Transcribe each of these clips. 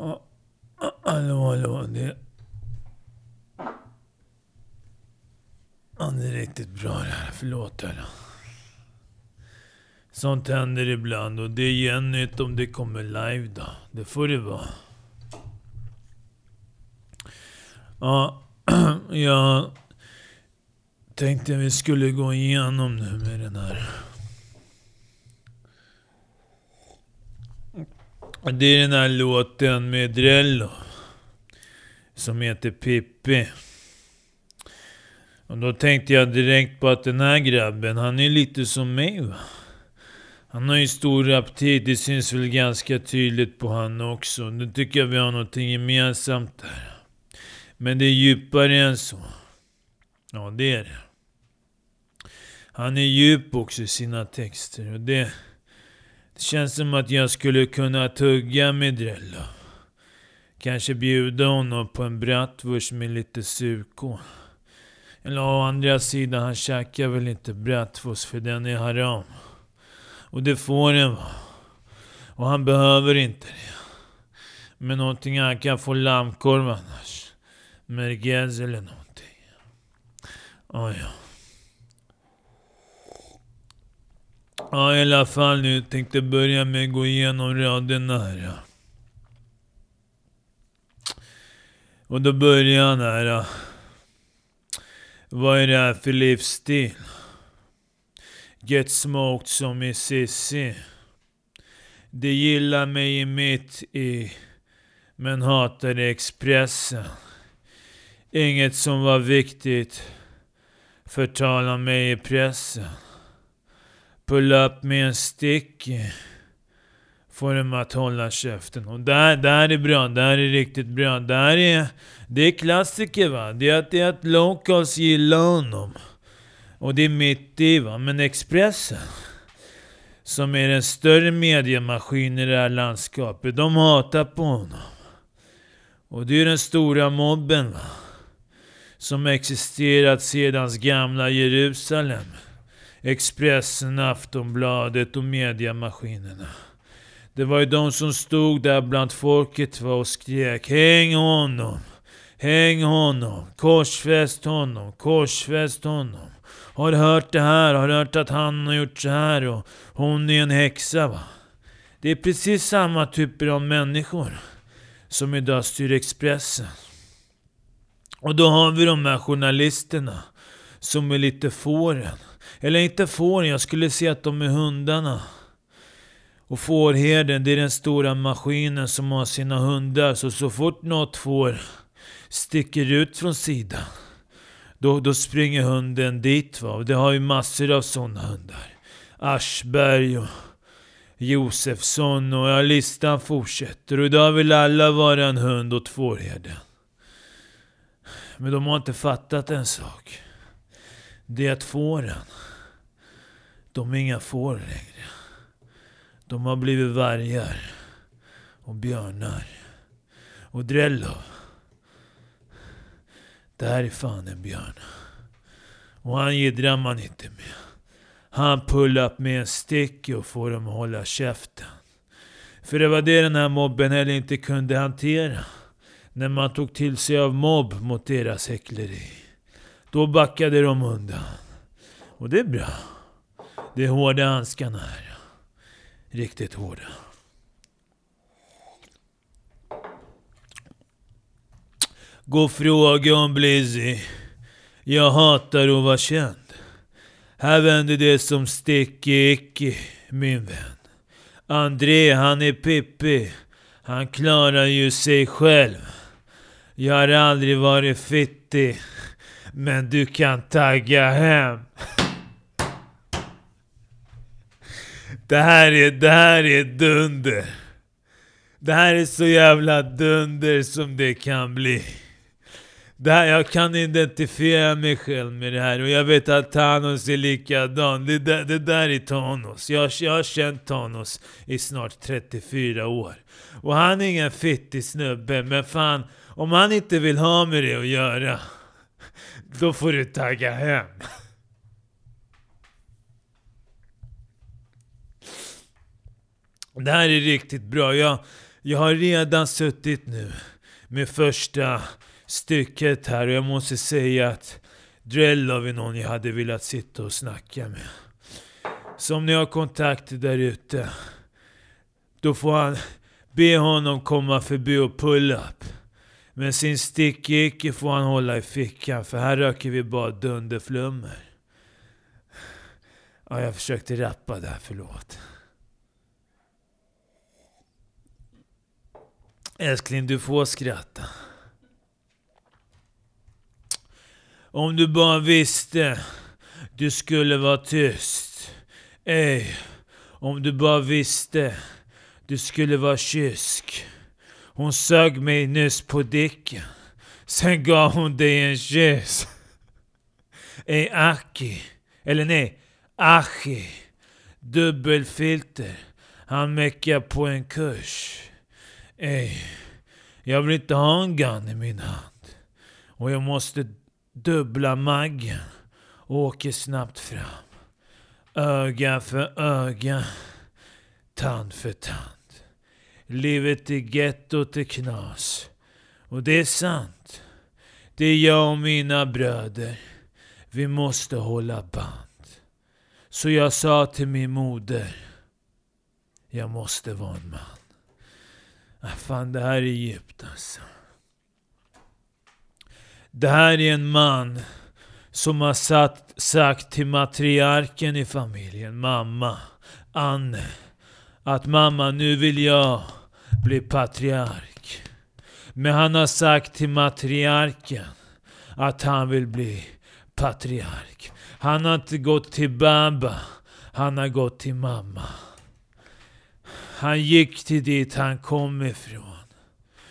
Ja, hallå, hallå. Det... Ja, det är riktigt bra det här. Förlåt hörru. Sånt händer ibland och det är gennytt om det kommer live då. Det får det vara. Ja, jag tänkte vi skulle gå igenom nu med den här. Det är den här låten med Drello. Som heter Pippi. Och då tänkte jag direkt på att den här grabben, han är lite som mig va. Han har ju stor aptit, det syns väl ganska tydligt på han också. Nu tycker jag vi har någonting gemensamt där. Men det är djupare än så. Ja, det är det. Han är djup också i sina texter och det... Det känns som att jag skulle kunna tugga med Drello. Kanske bjuda honom på en bratwurst med lite surkål. Eller å andra sidan, han käkar väl inte bratwurst för den är haram. Och det får den vara. Och han behöver inte det. Men någonting han kan få lammkorv annars. Merguez eller någonting. Oh, ja. Ja, i alla fall nu tänkte börja med att gå igenom raderna här. Ja. Och då börjar han här. Ja. Vad är det här för livsstil? Get smoked som i Sissi. De gillar mig i mitt i, men hatade Expressen. Inget som var viktigt förtalar mig i pressen. Pull up med en stick. Får dem att hålla käften. Och där, där är bra, där är riktigt bra. Där är... Det är klassiker va. Det är att, det är att locals gillar honom. Och det är mitt i va. Men Expressen. Som är den större mediemaskinen i det här landskapet. De hatar på honom. Och det är den stora mobben va. Som existerat sedan gamla Jerusalem. Expressen, Aftonbladet och mediamaskinerna. Det var ju de som stod där bland folket och skrek Häng honom! Häng honom! Korsfäst honom! Korsfäst honom! Har du hört det här? Har du hört att han har gjort så här? Och hon är en häxa va? Det är precis samma typer av människor som idag styr Expressen. Och då har vi de här journalisterna som är lite fåren. Eller inte fåren, jag skulle säga att de är hundarna. Och fårherden, det är den stora maskinen som har sina hundar. Så så fort något får sticker ut från sidan, då, då springer hunden dit. Va? Och det har ju massor av sådana hundar. Aschberg och Josefsson och ja, listan fortsätter. Och idag vill alla vara en hund åt fårherden. Men de har inte fattat en sak. Det är att fåren, de är inga får längre. De har blivit vargar och björnar. Och Drellov. det här är fan en björn. Och han jiddrar man inte med. Han pullar upp med en stick och får dem att hålla käften. För det var det den här mobben heller inte kunde hantera. När man tog till sig av mobb mot deras häckleri. Då backade de undan. Och det är bra. Det är hårda handskarna här. Riktigt hårda. Gå och fråga om Blizzy. Jag hatar att vara känd. Här vänder det som sticky icke, min vän. André, han är Pippi. Han klarar ju sig själv. Jag har aldrig varit fittig. Men du kan tagga hem. Det här är, det här är dunder. Det här är så jävla dunder som det kan bli. Det här, jag kan identifiera mig själv med det här och jag vet att Thanos är likadan. Det, där, det där är Thanos. Jag, jag har känt Thanos i snart 34 år. Och han är ingen fittig snubbe, men fan, om han inte vill ha med det att göra, då får du tagga hem. Det här är riktigt bra. Jag, Jag har redan suttit nu med första stycket här och jag måste säga att Drellov är någon jag hade velat sitta och snacka med. Så om ni har kontakter där ute, då får han be honom komma förbi och pull up. Men sin stickicke får han hålla i fickan, för här röker vi bara dunderflummer. Ja, jag försökte rappa där, förlåt. Älskling, du får skratta. Om du bara visste du skulle vara tyst. Ej, om du bara visste du skulle vara kysk. Hon sög mig nyss på dicken. Sen gav hon dig en kyss. Ey, Aki. Eller nej, Achi. Dubbelfilter. Han meckar på en kurs. Ey, jag vill inte ha en gun i min hand. Och jag måste dubbla maggen och åker snabbt fram. Öga för öga, tand för tand. Livet i gettot är knas. Och det är sant. Det är jag och mina bröder. Vi måste hålla band. Så jag sa till min moder. Jag måste vara en man. Ah, fan, det här är djupt alltså. Det här är en man som har satt, sagt till matriarken i familjen, mamma, Anne, att mamma, nu vill jag bli patriark. Men han har sagt till matriarken att han vill bli patriark. Han har inte gått till baba, han har gått till mamma. Han gick till dit han kom ifrån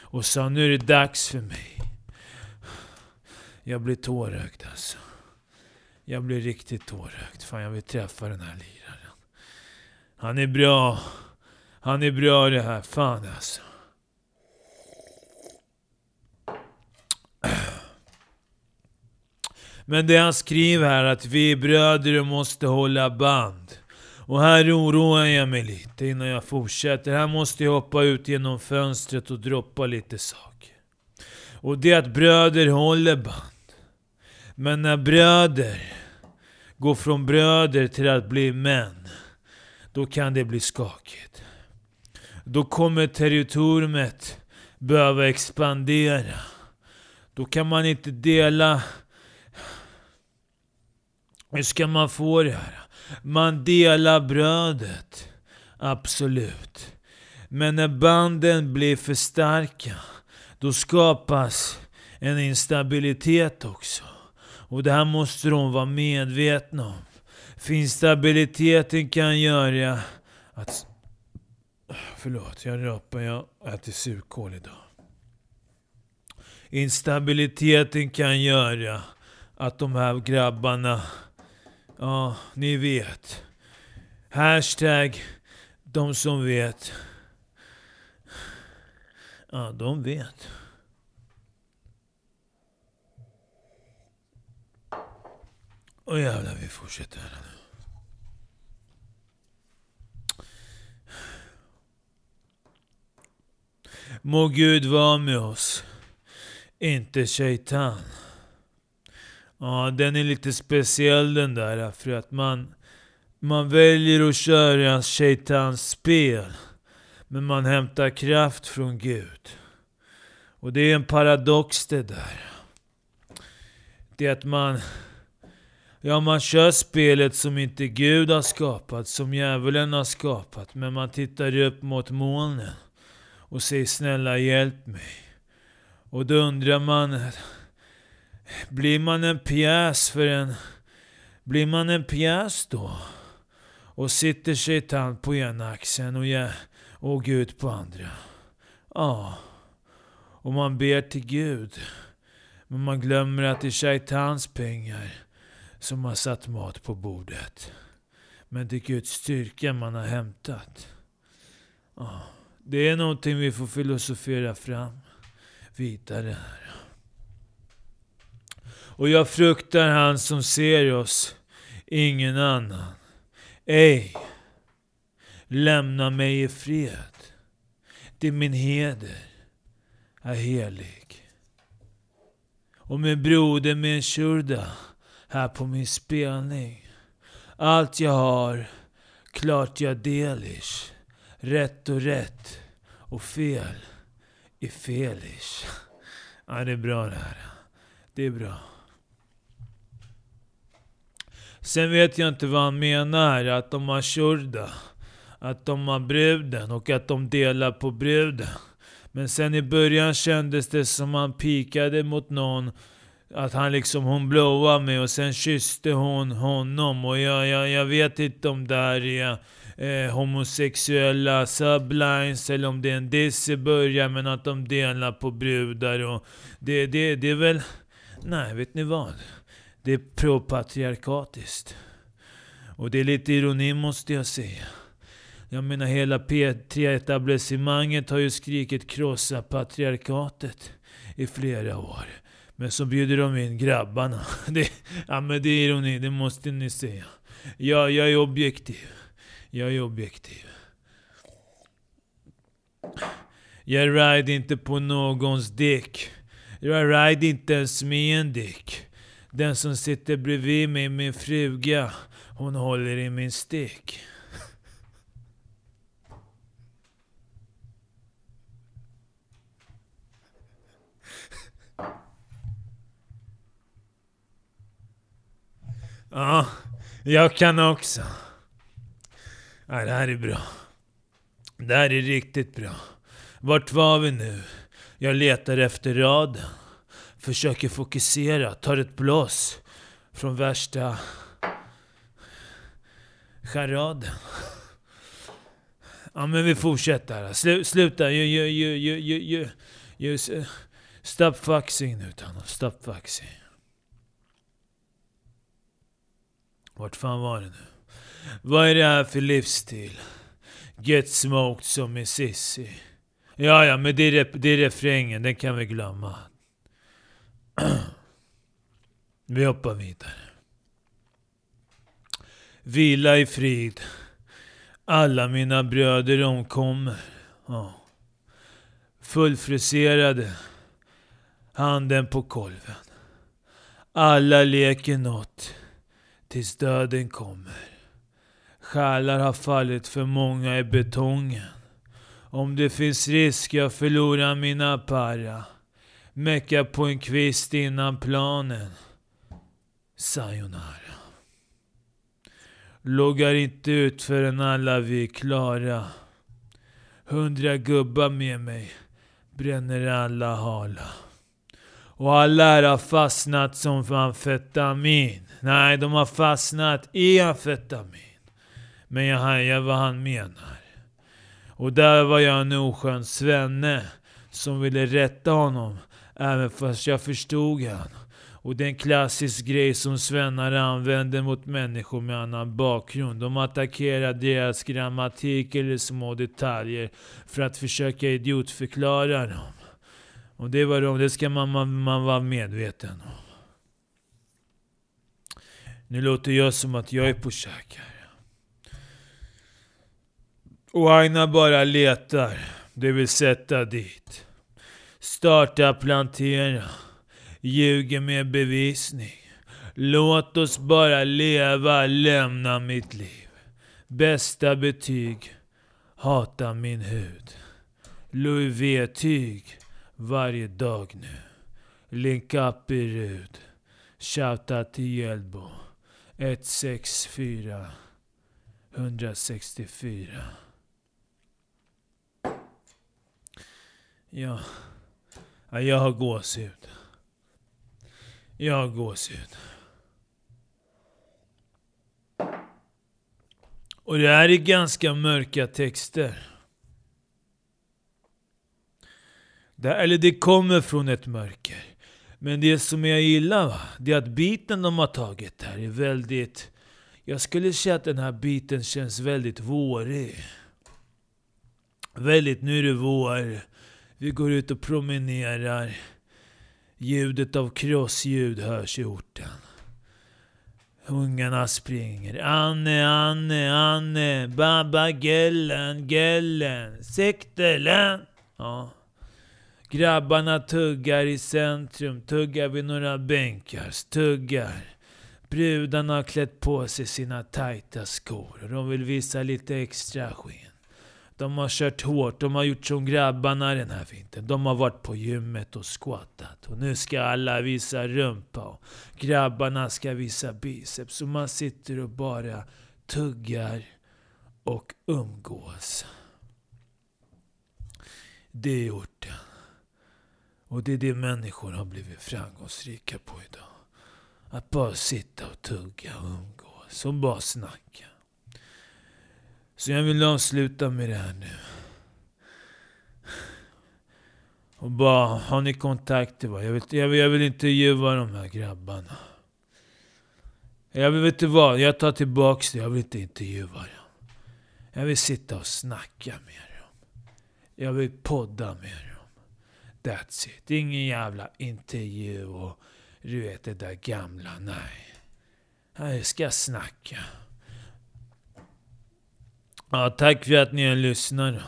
och sa nu är det dags för mig. Jag blir tårögd alltså. Jag blir riktigt tårögd. Fan jag vill träffa den här liraren. Han är bra. Han är bra det här. Fan alltså. Men det han skriver här att vi är bröder och måste hålla band. Och här oroar jag mig lite innan jag fortsätter. Här måste jag hoppa ut genom fönstret och droppa lite saker. Och det är att bröder håller band. Men när bröder går från bröder till att bli män, då kan det bli skakigt. Då kommer territoriet behöva expandera. Då kan man inte dela... Hur ska man få det här? Man delar brödet. Absolut. Men när banden blir för starka, då skapas en instabilitet också. Och det här måste de vara medvetna om. För instabiliteten kan göra att... Förlåt, jag rapar. Jag äter surkål idag. Instabiliteten kan göra att de här grabbarna... Ja, ni vet. Hashtag de som vet. Ja, de vet. Åh jävlar, vi fortsätter här nu. Må Gud vara med oss. Inte shaitan. Ja, den är lite speciell den där, för att man, man väljer att köra shaitans spel. Men man hämtar kraft från Gud. Och det är en paradox det där. Det är att man Ja, man kör spelet som inte Gud har skapat, som djävulen har skapat. Men man tittar upp mot molnen och säger snälla hjälp mig. Och då undrar man, blir man en pjäs för en... Blir man en pjäs då? Och sitter sig tant på ena axeln och, jag, och Gud på andra? Ja. Och man ber till Gud. Men man glömmer att det är shaitans pengar som har satt mat på bordet. Men det är Guds styrka man har hämtat. Ja, det är någonting vi får filosofera fram vidare här. Och jag fruktar han som ser oss, ingen annan. Ej, lämna mig i fred. till min heder är helig. Och min broder min shurda här på min spelning. Allt jag har, klart jag delish. Rätt och rätt och fel är felish. Ja, det är bra det här. Det är bra. Sen vet jag inte vad han menar, att de har shurda. Att de har bruden och att de delar på bruden. Men sen i början kändes det som han pikade mot någon. Att han liksom, hon blowade mig och sen kysste hon honom. Och jag, jag, jag vet inte om det här är eh, homosexuella sublines eller om det är en diss i början men att de delar på brudar och det, det, det är väl... Nej, vet ni vad? Det är propatriarkatiskt. Och det är lite ironi måste jag säga. Jag menar hela P3-etablissemanget har ju skrikit krossa patriarkatet i flera år. Men så bjuder de in grabbarna. Det, ja men det är ironi, det måste ni säga. Jag, jag är objektiv. Jag är objektiv. Jag ride inte på någons dick. Jag ride inte ens med en dick. Den som sitter bredvid mig, min fruga, hon håller i min stick. Ja, jag kan också. Ja, det här är bra. Det här är riktigt bra. Vart var vi nu? Jag letar efter raden. Försöker fokusera, tar ett blås från värsta charaden. Ja men vi fortsätter. Slu, sluta, You, you, you, you, you, you. Stop faxing nu Tano. stop faxing. Vart fan var det nu? Vad är det här för livsstil? Get smoked som i Sissi. Ja, ja, men det är, det är refrängen, den kan vi glömma. vi hoppar vidare. Vila i frid. Alla mina bröder omkommer. Ja. Fullfriserade. Handen på kolven. Alla leker nåt tills döden kommer. Själar har fallit för många i betongen. Om det finns risk jag förlorar mina para. Mecka på en kvist innan planen. Sayonara. Loggar inte ut förrän alla vi är klara. Hundra gubbar med mig bränner alla hala. Och alla här har fastnat som amfetamin. Nej, de har fastnat i amfetamin. Men jag hajar vad han menar. Och där var jag en oskön svenne som ville rätta honom, även fast jag förstod han. Och det är en klassisk grej som svennar använder mot människor med annan bakgrund. De attackerar deras grammatik eller små detaljer för att försöka idiotförklara dem. Och det, var de, det ska man, man, man vara medveten om. Nu låter jag som att jag är på käk här. Och Aina bara letar. Det vill sätta dit. Starta plantera. Ljuger med bevisning. Låt oss bara leva, lämna mitt liv. Bästa betyg. Hata min hud. Louis V-tyg. Varje dag nu. Link up i Rud. Shouta till Hjällbo. 164 164 Ja. ja, jag har gåshud. Jag har gåshud. Och det här är ganska mörka texter. Det, eller det kommer från ett mörker. Men det som jag gillar, va, det är att biten de har tagit här är väldigt... Jag skulle säga att den här biten känns väldigt vårig. Väldigt, nu är det vår. Vi går ut och promenerar. Ljudet av krossljud hörs i orten. Ungarna springer. Anne, Anne, Anne, Baba Gellen, Gellen, Sektelen. Ja. Grabbarna tuggar i centrum, tuggar vid några bänkar, tuggar. Brudarna har klätt på sig sina tajta skor och de vill visa lite extra sken De har kört hårt, de har gjort som grabbarna den här vintern. De har varit på gymmet och squattat. Och nu ska alla visa rumpa och grabbarna ska visa biceps. Och man sitter och bara tuggar och umgås. Det är orten. Och det är det människor har blivit framgångsrika på idag. Att bara sitta och tugga och umgås och bara snacka. Så jag vill avsluta med det här nu. Och bara, har ni kontakter va? Jag vill, jag vill, jag vill intervjua de här grabbarna. Jag vill, vet du vad? Jag tar tillbaks det. Jag vill inte intervjua dem. Jag vill sitta och snacka med dem. Jag vill podda med dem. That's it. Ingen jävla intervju och du vet det där gamla. Nej. Jag ska snacka. Ja, tack för att ni har lyssnat.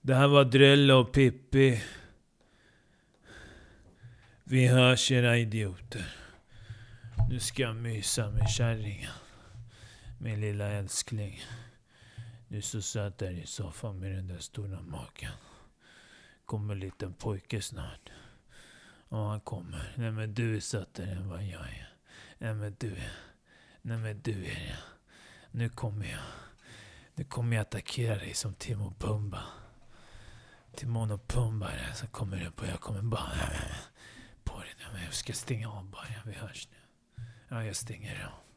Det här var Drella och Pippi. Vi hörs era idioter. Nu ska jag mysa med kärringen. Min lilla älskling. Du är så söt där i soffan med den där stora magen. Kommer en liten pojke snart. Ja, han kommer. Nej men du är sötare än vad jag är. Nej men du är... Nej men du är det. Nu kommer jag. Nu kommer jag attackera dig som Timo Pumba. Timon och Pumba där, så kommer det på. Jag kommer bara på dig. Jag ska stänga av bara. Vi hörs nu. Ja, jag stänger av.